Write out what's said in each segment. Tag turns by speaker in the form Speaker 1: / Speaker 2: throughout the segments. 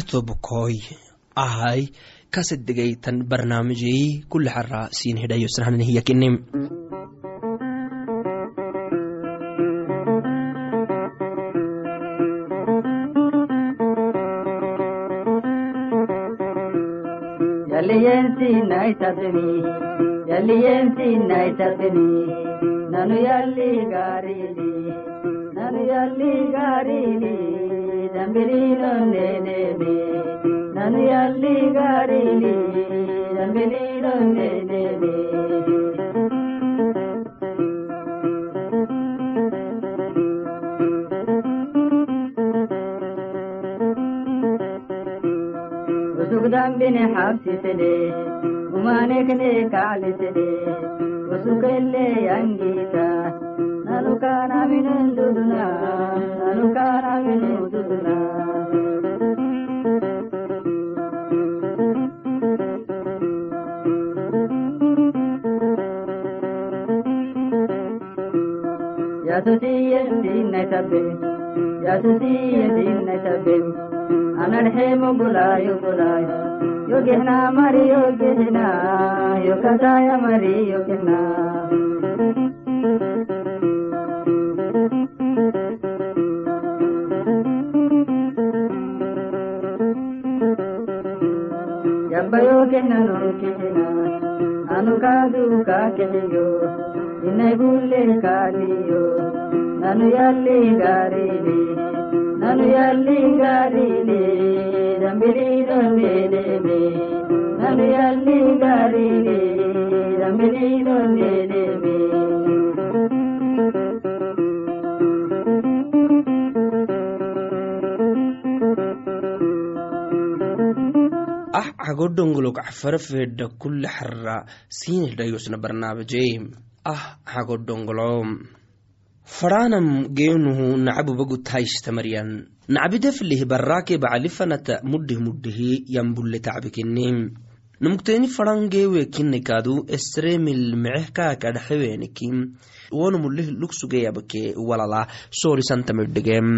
Speaker 1: toobkooy ahay kasedegaytan barnaamijey kulexara siin hidhayo
Speaker 2: sinahanan hiyakinim ನಾನು ಎಲ್ಲಿ ಗಾರೀನಿ ನಾನು ಎಲ್ಲಿ ിനെ ഹാസിച്ചേ ഉമാനകനെ കാലിച്ചേ സുഖല്ലേ അംഗീകാര ಉಸುಕಲ್ಲೇ ಅಂಗೀತ ನನು ಕಾಣವಿನಂದುದುನ ನನು ಕಾಣವಿನುದುದುನ ಯಸುಸಿಯಸಿನ್ನೈತಬ್ಬೆ ಯಸುಸಿಯಸಿನ್ನೈತಬ್ಬೆ ಅನಡ್ಹೆ ಮುಗುಲಾಯು ಗುಲಾಯ ಯೋಗಿನ ಮರಿ ಯೋಗಿನ ಯೋಗದಾಯ ಮರಿ ಯೋಗಿನ ಯಬ್ಬಯೋಗಿನ ನುಡುಕಿನ ಅನು ಕಾದು ಕಾಕೆಯೋ ಇನ್ನೈ ಬುಲ್ಲೆ ಕಾದಿಯೋ ನನು ಎಲ್ಲಿ ಗಾರಿಲಿ ನನು ಎಲ್ಲಿ ಗಾರಿಲಿ ರಂಬಿರಿ ರಂಬೇಲೇಮೆ ನನು ಎಲ್ಲಿ ಗಾರಿಲಿ ರಂಬಿರಿ ರಂಬೇಲೇಮೆ
Speaker 1: hagodongolok cafarafeedha kuli xara siin hidhayosna barnaamijey ah hagodongolom faraanam geenuhu nacabubagu taishtamariyan nacbideflih barraake bacalifanata muddih muddihi yambulle tacbikinim numugteeni faran geewe kinnikadu esremil meceh kaakadhaxewenikim wonumulih lugsugeyabke walala. Soolisantamidhigem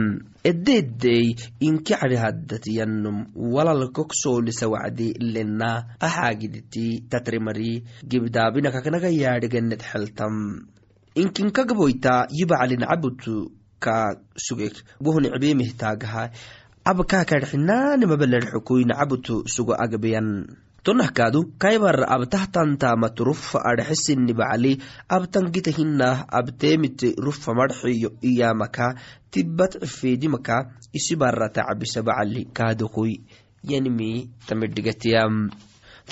Speaker 1: eddeeddey inki cadhihaddatiyannum walal kok soolisa wacdi lena axaagiditi tatrimari. Gibdaabinakaknaga yaadhigenet xeltam inkinkagaboyta yibaclin cabutu ka sugek. Wohun cbeemihtaagaha abkaakadhxinaanimabaladxukuyn cabutu sugo agbeyan tonahkaadu kaybar abtahtantamat rufa adhxisini bacli abtangita hinah abteemite rufa madxiyo iyamaka tibbat cifeedimaka isibarata cabisa bacali kaadokoy yanimi tamidhigatiyam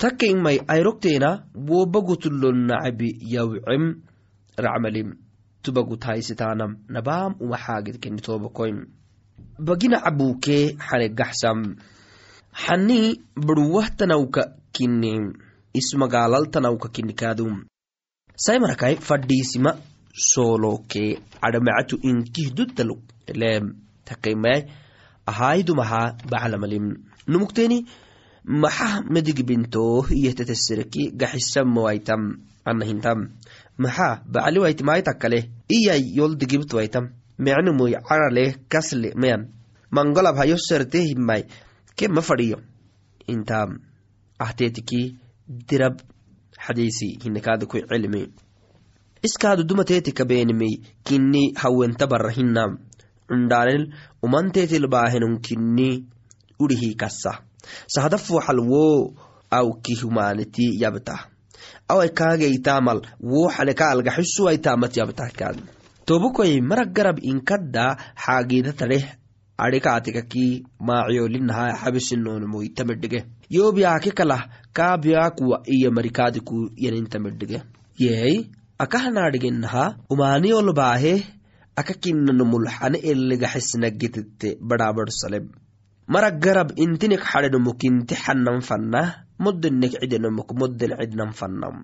Speaker 1: takkaimai ayrokteena wobagutulonnacabi yawcem racmalim tubaguthaysitaanam nabaam umaxaagid kenitobakoym bagina cabuukee xanegaxsam xani barwahtanawka kini ismagaalaltanawka kinikaadum saimarakai fadhiisima soolokee cadhamacatu inkihdudtaluk leem takaimai ahaidumaha baclamalim. Numukteeni maxah medigibinto iyehtetesereki gaxisamawaitam anahintam maxaa bacaliwaitimaitakale iyay yoldigibtwaitam mecnumuy carale kasle mayan mangolab hayo kema fadhiyo inta ahteetiki dirab xadiisi hinakaadakui cilmi iskaadu dumateetika beenimey kini hawenta bara hinam cundhaanel umanteetilbaahenun kini urihi kassa sahada fuuxal woo awki humaaneti yabta awai kaageytaamal woo xaleka algaxisuwaitaamat yabtahkaad tobukoy marag garab inkadda xaagiida tadheh adhikaatikaki maaciyolinaha xabisinoonmoy tamidhige yobiyaaki kalah kaabiyakuwa iyo marikaadiku yanintamidhige yeey akahanaadhigenaha umaaniyolbaahe aka kinanumulxane eligaxisnagitite badhaabadsalem marag garab intinik xadhenomuk inti xanan fannah moddenek cidenomuk modden cidnan fannam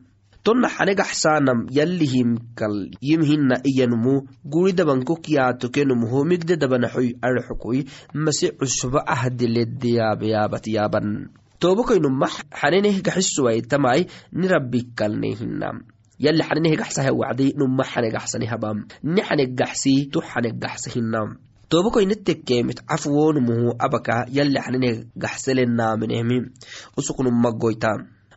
Speaker 1: tonna xanegaxsaanam yallihimkal yimhina iyanumu guridabankok yaatokenumu homigde dabanaxoy arxukoy mase cusba ahdiledeyaabayaabat yaaban. Tobokoynuma xaneneh gaxisuwaitamai nirabbikalnehina yalli xaninehegaxsaha wacdi numa xanegaxsanihabam ni xanegaxsi tu xanegaxsahinam tobokoynetekemit cafwonumuhu abaka yalli xanine gaxselenaaminehmi usuknumagoytam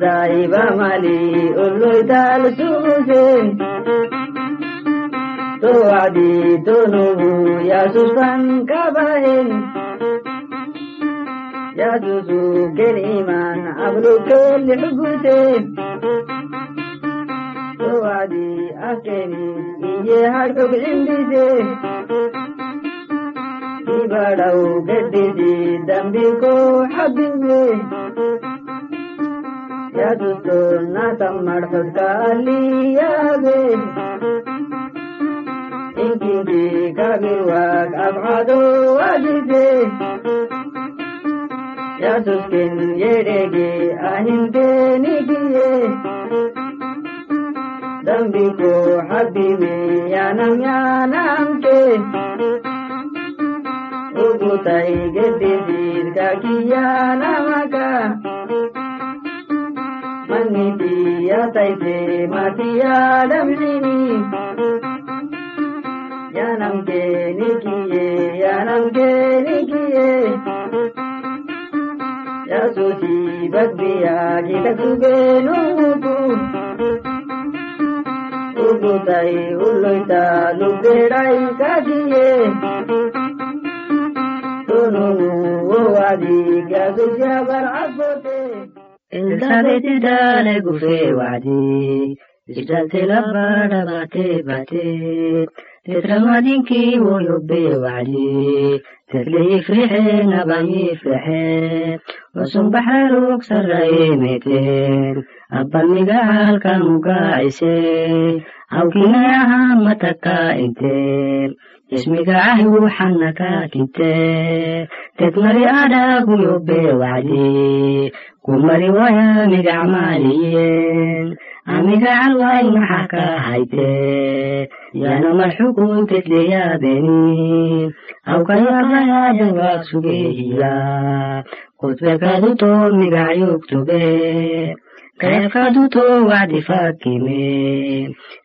Speaker 2: daiba mali ulluital suusin tuwadi tunubu yasusan kabahin yasusu ken iman ablu kel hubutin tuwadi akeni iye harkuk indisin ibadau geddisi dambiko habibin ಯದಿತ್ತು ನಾ ತಮ್ಮಡ್ಸದ ಅಲ್ಲಿಯಾದೆ ಇಂಕಿಂಗಿ ಕಗಿರುವಾಗ ಅಬಾದು ಆಗಿದೆ ಯದುಕ್ಕಿನ್ ಎಡೆಗೆ ಅಹಿಂದೆ ನಿಗಿಯೇ ದಂಬಿಕೋ ಹಬ್ಬಿವೆ ಯಾನಂ ಯಾನಂಕೆ ಉಗುತೈ ಗೆದ್ದಿದ್ದೀರ್ಗ ಕಿಯಾನಮಗ manniti ya taife mati ya damsini ya namke nikiye ya namke nikiye ya soci bagbiya kita kube nuku Ugutai uloita
Speaker 3: luberai kadiye Tununu wadi gazu bate, Tetramadinki wo yobbe wadi, Tetle yifrihe naba yifrihe, Wasum baharuk sarraye meter, Abban migaal kamuga ise, Awkina yaha mataka inter, ismiga ahwu xannaka kinte tetmari adhagu yobbe wacdi kumari waya migacmaaliyen amiga calway maxa ka hayte yana marxukun tetleyaabeni awkayabahadawaag sugehiya kutbekaduto migacyogtobe kayafkaduto wacdi fakime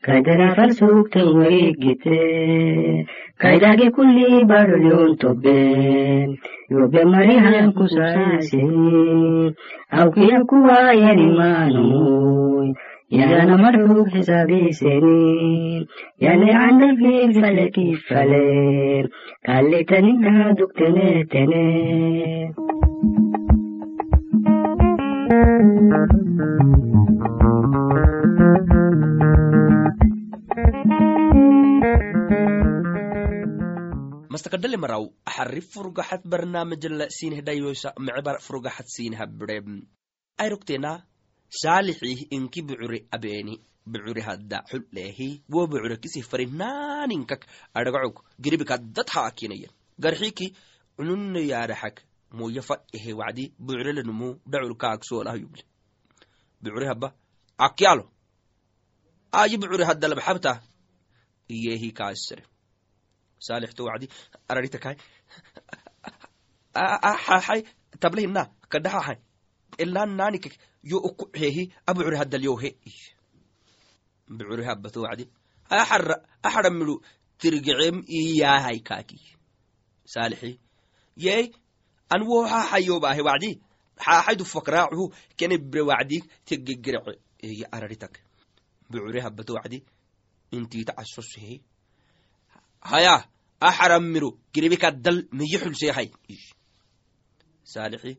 Speaker 3: kaydana sugtan warigite kaydage kulli barlyon tobe yobe marihan kusaasini awkiya kuwa yanimaanoy yana marhub xisaabiseni yane candalfig faleki fale kalitaninka dugtenetene
Speaker 1: mastakadale maraw axari furgaxat barnaamijala siinhedhayosa mecebar furgaxat siinhabire ayrogtena saalixih inki bucure abeeni bucure hadda xulleehi wo bucure kisih farinaaninkak adhagacog giribikadad haakinayan garxiki cununne yaaraxak moya fadhehe wacdi bucurelenumu dhaculkaag soolah yuble. Habba akyalo ayi bucure hadda labxabta iyehi kaasere saalixto wacdi araritakai xaxai tablehina kadhaxaxai elaan naanikek yo ukuxehi abucure haddalyohe bucure habbato wacdi axara axaramidu tirgecem iyahay kaaki. Saalixi yey an wo xaxayobaahe wacdi xaxaydu fakraacuhu kenebre wacdi teggegerece eye araritak bucure habbato wacdi intiita casosehe haya axaramiro giribikaddal miye xulseehay saalixi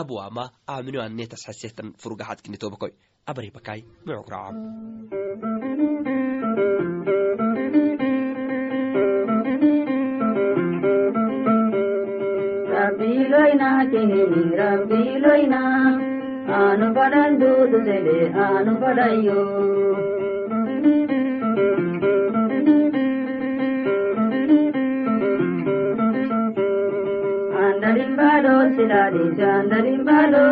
Speaker 1: abwama
Speaker 2: aminoannetas hasetan furgaxadkinitobakoi abribakai mucukracam ఆను పడన్ దూదు ఆను పడయ్యో കാന്തരിമ്പാലോ ശിലാരി ചാന്തരിമ്പാലോ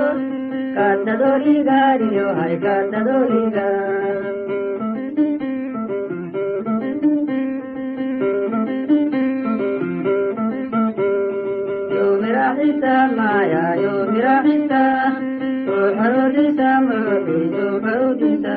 Speaker 2: കാന്തോലി ഗാരിയോ ഹൈ കാന്തോലി ഗാ माया यो मेरा हिता ओ हरो दिशा मोदी जो हरो दिशा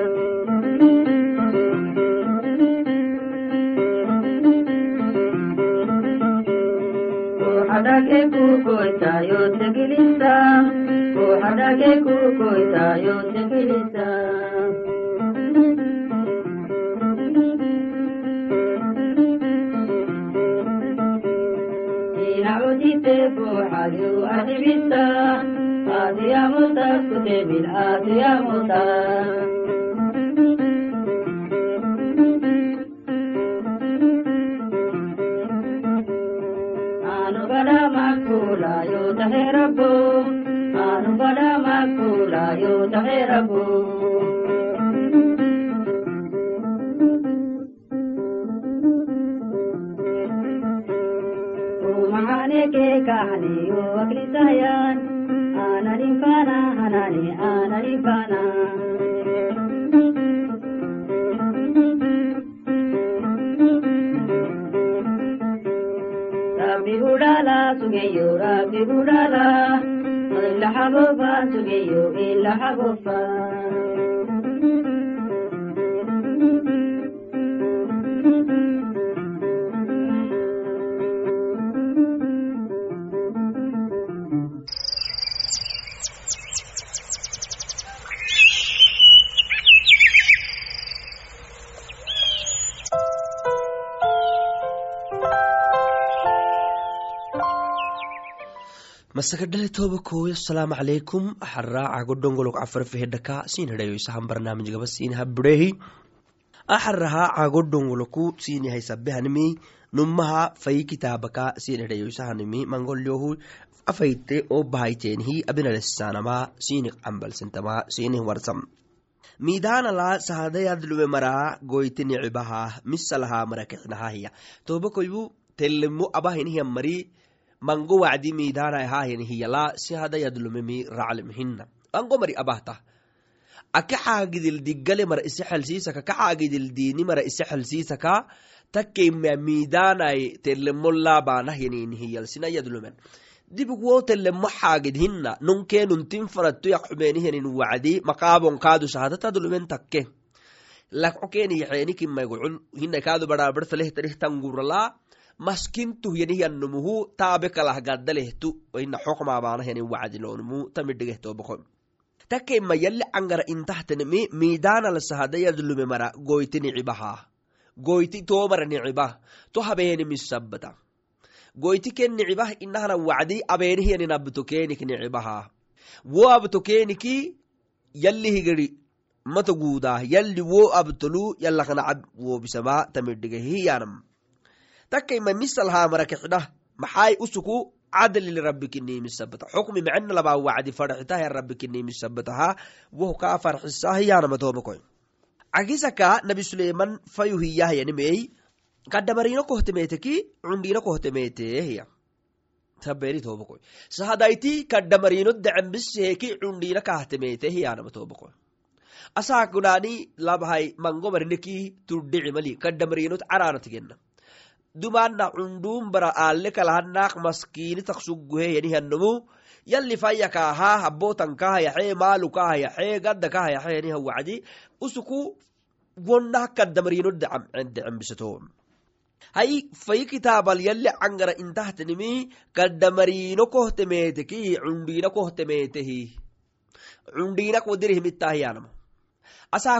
Speaker 2: hadake kukoita yote kilisa ko hadake kukoita yote kilisa ina udite ko hadu adibita adiya muta kute bil adiya muta rabbo anu bada makula yo tahe rabbo Umahane ke kahani yo akli budala sugeyo Rabbi budala illa habofa sugeyo illa habofa
Speaker 1: masakadhale toba kooyo asalaamu calaykum axaraaca godhongolog cafarfehedhaka siin hedhayoysahan barnaamijgaba siin habrehi axaraha cagodhongoloku siin yahaysabehanimi numaha fayi kitaabaka siin hedhayoysahanimi mangolyohu afayte oo bahayteenhi abinalesanama siinik cambalsentama siinih warsam miidaanala sahadayadlume maraa goyti nicibaha misalaha marakexnahahiya toba koyu telemo abahinihiyan mari mango wacdi miidana hahinihiyala si hadayadlumemi raclimhina mango mari abahta. Aka xaagidil digale mara ise xelsiisaka ka xaagidil diini mara ise xelsiisaka takkeimea miidanai telemo laabanahyaninihiyal sinayadlumen dibig wo telemo xaagid hina nunkee nuntin faratto yakxumenihenin wacdi maqaabon kaadu sahadatadlumen takke. Lakco kaadu baraabartalehtarihtanguurala maskintuh yanihyanumuhu taabe kalah ina xokmaabaanahyanin wacdilonumu tamidhigehtoobako takkeima yalli cangara intahtenemi miidaanal mara goyti nicibaha goyti toomara nicibah to habeenimisabbata goyti ken nicibah inahana wacdi abeenihyanin abto keenik nicibaha wo abto keeniki yalli higiri mato guudah yalli wo abtolu yallaknacab wobisama tamidhigehiyanam takkaima misalhaa marakexdah maxay usuku cadlil rabbikinimisabbata xukmi macna labaa wacdi farxitaha rabbikinimisabbataha woh kaa farxisahiyanamatomakoy cagisaka nabi suleiman fayuhiyahyanimey kadhamarino kohtemeteki cundhino kohtemetiya taberitomakoy sahadayti kadhamarino dacembiseheki cundhina kahtemetihiyanamatomakoy asaakudani labhay mangomarineki tuddhicimali kadhamarinot caraanatigena dumana cundum bara ale kalahanak maskini taksuguhe yanihanomu yalli fayyakaha habbotankaha yaxe maalukaha yaxe gaddakaha yaxe yaniha wacdi usuku wonnah kaddamarino decembisato hay fayi kitaabal yalli cangara intahtanimi kaddamarino kohtemeteki cundina kohtemetehi cundinak wadirihimittahiyanama asaa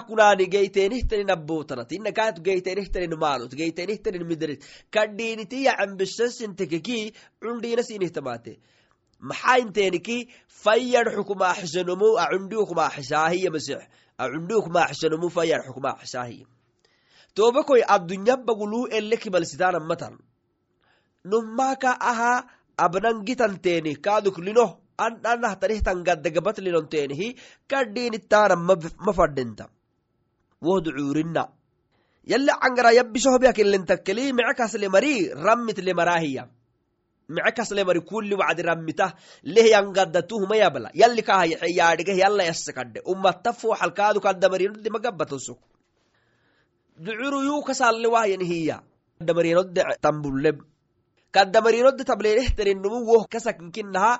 Speaker 1: kunaani geyteenihtanin abbotanat inakaat geyteenihtanin maalot geyteenihtanin midrit. Kadhiiniti yacambishasintekeki cundina sinihtamate. Maxaa inteeniki fayyad xukumaaxisanomu acundi ukumaaxisaahiya masix acundi ukumaaxisanomu fayyad xukumaaxisaahiya toba koy addunya bagulu ele kibalsitaanamatan numaka aha abnangitanteeni kaaduklino ananahtanihtan gaddagabatlinonteenihi kadhiinitaana ma fadhinta wohdu cuurina yalli cangara yabbisohbiakilintakkeli mice kasle mari rammitle maraahiya mice kasle mari kulli wacdi rammita lehyangaddatuhuma yabla. Yalli kahayaxe yaadhigeh yalla yasse kadhe fooxalkaadu kadamarinodde magabbatoso ducuru yuu kasalle wahyanihiya kadamarinodde tambuleb kadamarinodde tablenehterinnumu woh kasakinkinaha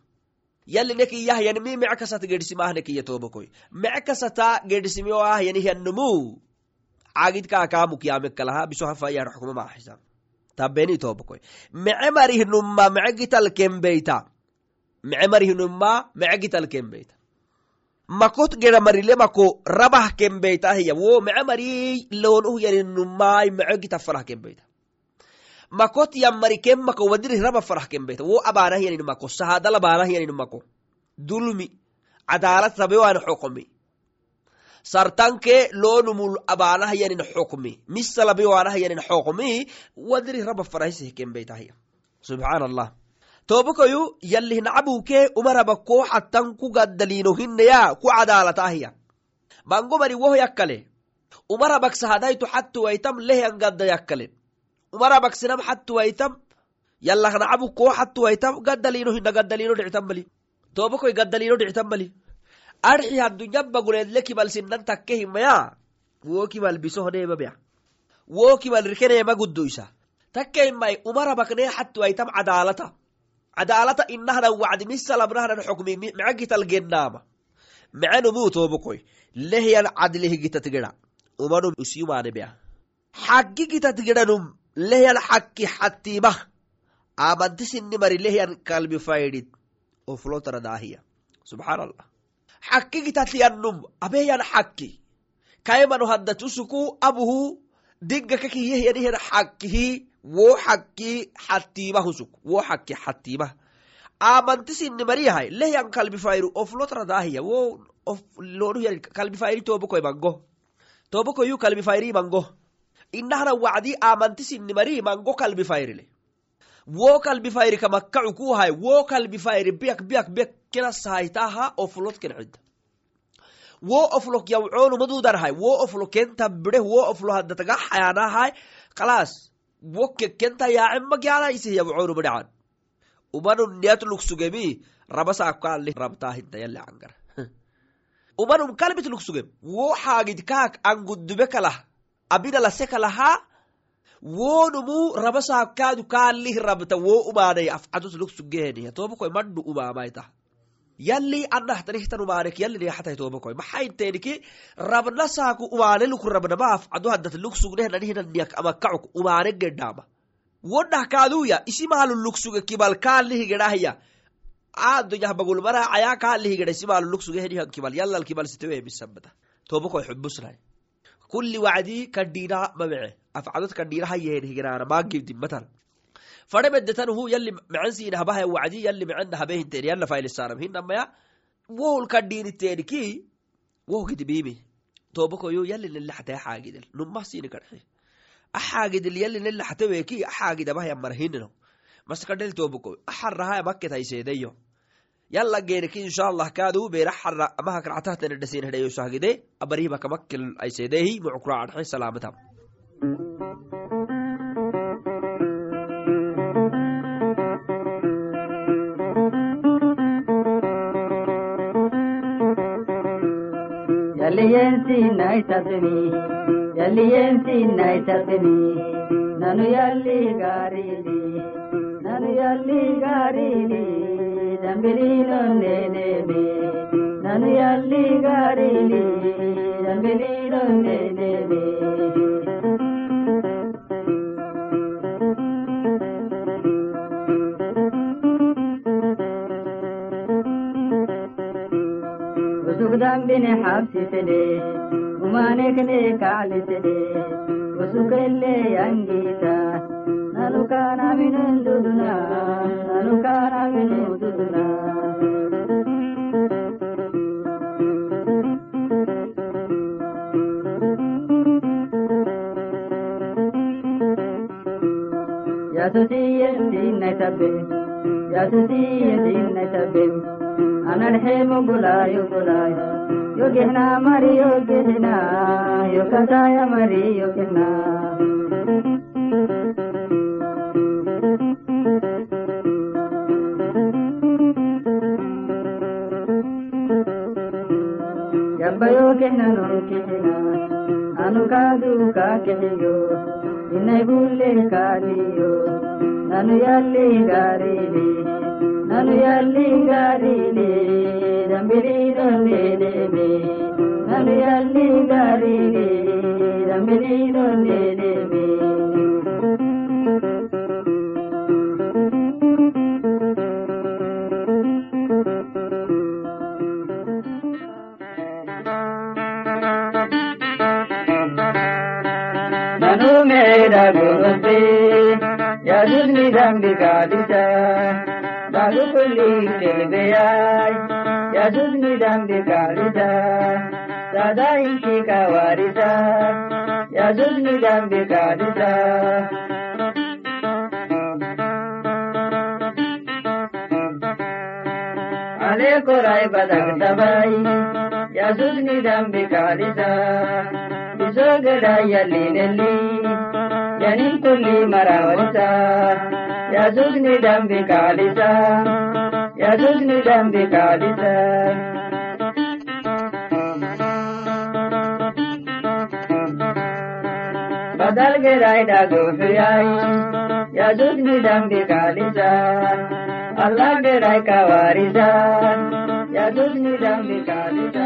Speaker 1: kasle maratikaa yalline kiyahyanimi mice kasat gedhsimahne kiya tobakoy mice kasata gedhsimi o ahyanihyannumu caagid kaakaamuk yaamekalaha bisohafayar xukuma maaxisa tabeni tobakoy mice marihnumma mice gital kembeyta mice marihnumma mice gital kembeyta makot gera marile mako rabah kembeyta hiya. Wo mice mari loonuh yaninumai mice gita farah kembeyta makot yammari ken mako wadirih raba farah kembeyta wo abanah yanin mako sahadal abanah yanin mako. Dulmi cadaalat rabewan xokomi sartanke loonumul abanah yanin xokmi misa labewanah yanin xokmi wadirih raba farahisih kembeytahiya subxaan allah tobakoyu yallih nacabuke umaraba ko xattan ku gaddaliino hinneya ku cadaalatahiya bango mari woh yakkale. Umarabak sahadaytu xattu waytam lehyan gadda yakkale umarabak sinam xattu waytam yallah nacabu ko xattu waytam gaddaliino hinna gaddaliino dhictan mali dhictan mali arxi haddunya baguleedle takke himaya. Wo kibal bisohneemamea wo kibal rikeneema guddoysa takke himay umarabakne xattu waytam cadaalata cadaalata inahnan wacdi misalabnahnan xukmi gennaama. Mice numuu tobakoy lehyan cadlih umanum usyumaane bea xaggi gitat lehyan xakki xattimah amanti sinni mari lehyan kalbi faydid oflotara daahiya subxaan allah xakki kaymanu haddatusuku abuhu. Digga kakiyehyanihyan xakkihi wo xakki xattimahusuk wo xakki xattimah amanti sinni mariyahay lehyan kalbi fayru oflotara daahiya wo lonuhyan kalbi fayri tobakoy mango. Tobakoyu kalbi fayri mango inahna wacdi amanti sinni mari mango kalbi fayrile wo kalbi fayri kamakkacu kuhay wo kalbi fayri biyak biyak biyak kena sahaytaha oflot ken cidda wo oflok yawcoonumadudarhay wo oflo kenta bideh wo oflo haddataga xayaanahay kalas wo kekenta yaacemagyaalaisih yawcoonuma umanum niyat lugsugemi rabasaakaalih rabtaahinta yale cangar umanum kalbit lugsugem wo xaagid kaak angudube kalah abina lase kalaha wonumu rabasaakaadu kaalih rabta wo umaanay afcatus lugsugeheniya tobakoy maddu umaamaita. Yalli anahtanihtan umaanek tobakoy maxainteeniki rabna saaku umaane luk rabnama afcadu haddat lugsugnehnanihinanik amakacuk umaane gedhaama wodhah kaaduya isimahalu lugsuge kibal kaalihi gedhahya aadoyah bagulmaraacayaa kaalihi gedha isimahalu lugsugehenihan kibal yallal kibal sitewehmisabata tobakoy xubusnay kulli wacdi kadhiina mamece afcadod kadhiinaha yehenhigeraana maagibdimmatan fare bedetanuhu yalli mecen siinahabahaya wacdi yalli mecen habehinteen yalla faylisaanam hinamaya wohul kadhiiniteeniki woh gidibimi tobakoyo yalli nelaxatay axaagidel numah siini kadhe. Axaagidel yalli nelaxateweki axaagidabahaya marhinino maskadhel tobakoy axarahaya maket yala geeniki inshallah kaaduu beera xara amahak ractahtana dhasiin hedhayoshahgide abarihiba kamakil
Speaker 2: aisedeehi mucukraacadxe nanu yalli gaarili nanu yalli gaarili ರಂಬಿಲೀಲೊಂದೇನೇನೆ ನಾನು ಎಲ್ಲಿ ಗಾಡಿಲಿ ರಂಬಿಲೀಲೊಂದೇನೇನೆ ದಂಬಿನೆ ಹಾಕ್ತಿದ್ದೇನೆ ಉಮಾನೆಗನೆ ಕಾಲಿಸಿದೆ ಉಸುಕಲ್ಲೇ ಅಂಗೀತ ನಾನು ಕಾಣವಿನೊಂದು ನಾನು ಕಾಣ ಯೋಗಿಹ್ನಾ ಮರಿ ಯೋಗಿಹ್ನಾ ಯೋಗದಾಯ ಮರಿ ಯೋಗಿಹ್ನಾ bayo kenanon kehena anu kadu ka kehiyo inai bulle kaliyo nanu yalli garili nanu yalli garili dambiri dolle debe nanu yalli garili dambiri dolle debe ni dambi ka dita ba lu kulli kin biya ya dun ni dambi ka ale ko rai badang dabai ya dun ni dambi ka bizo gada ya linelli ينين كل مراولسا يزوجني ذنبي كالسا يزوجني ذنبي كالسا बदल के रायदा गोफियाई यजुज निदम बिकालिसा अल्लाह के राय का वारिसा यजुज निदम बिकालिसा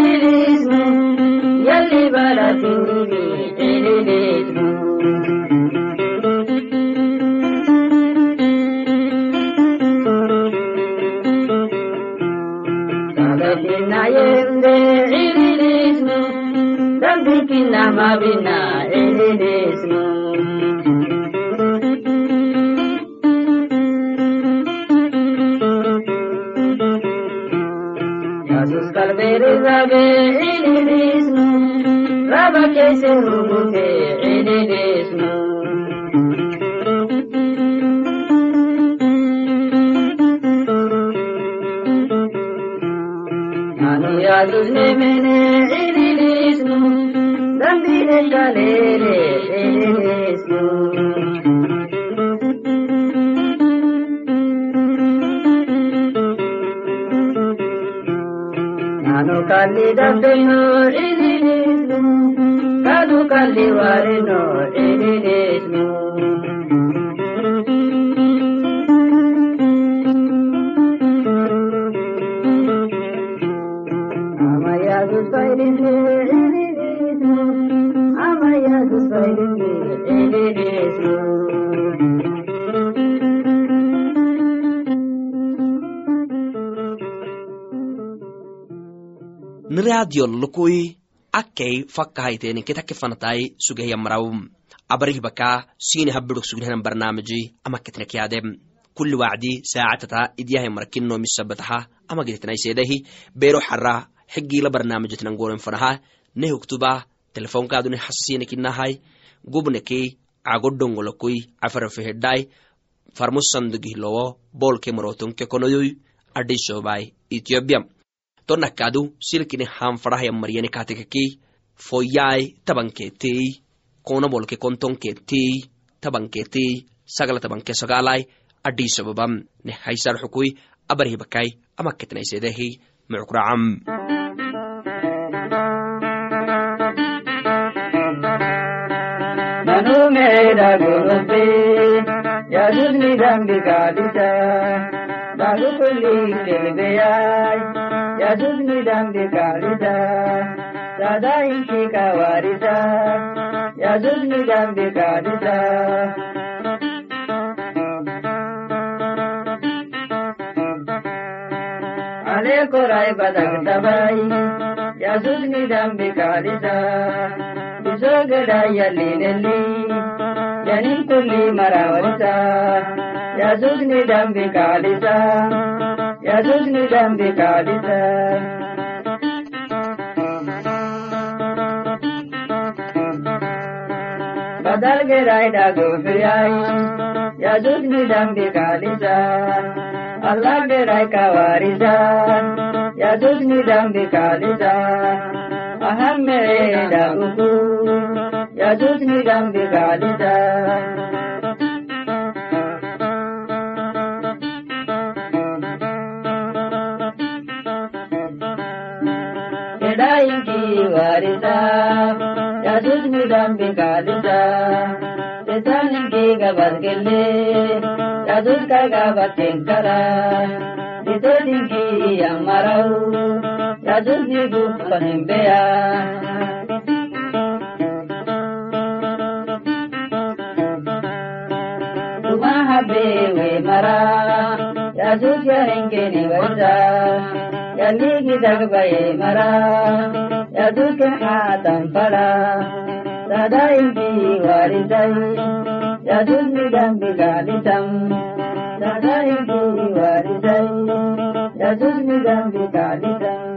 Speaker 2: mabina indidismu Yesus kalberi rabe indidismu Rabake sen rubute ನಾನು ಕಲ್ಲಿದ ನೋಡಿ ಕದು ಕಲ್ಲಿವಾರೆ ನೋಡಿ
Speaker 1: niraadiyon lukui akkei fakkahayteni ketake fanatai sugehyamarau abarih baka sini habidok sugnehanan barnaamiji amaketnek yaadem kuli wacdi saacatata idyahay marakinno misabataha ama gedetnaisedahi bero xara xigila barnaamijitnan goren fanaha ne huktuba telefonkaadune hasasinekinahai gubnekei cagodongolokui cafarafehedai farmusandugihlowo bolke morotonke konoyoy adhisobai ethiopia tonakadu silkini hanfadahaya maryani katekaki foyai tabanketei kono bolke kontonketei tabanketei sagala tabanke sagalai adhisababam ne haysar xukui abarhibakai amaketnaisedehi mucukracam
Speaker 2: Manumeda gurupi, Yadudni ಯಜುಜ್ ನಿದಂಬಿಕಾರಿದ ಸದಾಯಿಷಿ ಕವಾರಿದ ಯಜುಜ್ ನಿದಂಬಿಕಾರಿದ ಅನೇಕೋ ರಾಯ್ ಬದಗ್ದಬಾಯಿ ಯಜುಜ್ ನಿದಂಬಿಕಾರಿದ ಬಿಜೋಗಡಯಲ್ಲಿ ನೆಲ್ಲಿ ಜನಿನ್ ಕುಲ್ಲಿ ಮರಾವರಿದ ಯಜುಜ್ ನಿದಂಬಿಕಾರಿದ يجوز نجم بكعبته badal gerai da gofiyai ya duk ni dambi kalisa Allah gerai kawarisa ya duk ni dambi kalisa aham mere da uku ya duk ni dambi kalisa warida Yesus ni dambi kalida Tetalim ki gabat gelle Yesus ka gabat tengkara Tetalim ki yang marau Yesus ni gupan bea Tumahabewe mara Yesus ya hengke ni wajah Yang ni kita kebaye mara. da dukkan hatan fara da dayin biwari dai da duk bigan bigalitan da dayin biwari dai da duk bigan bigalitan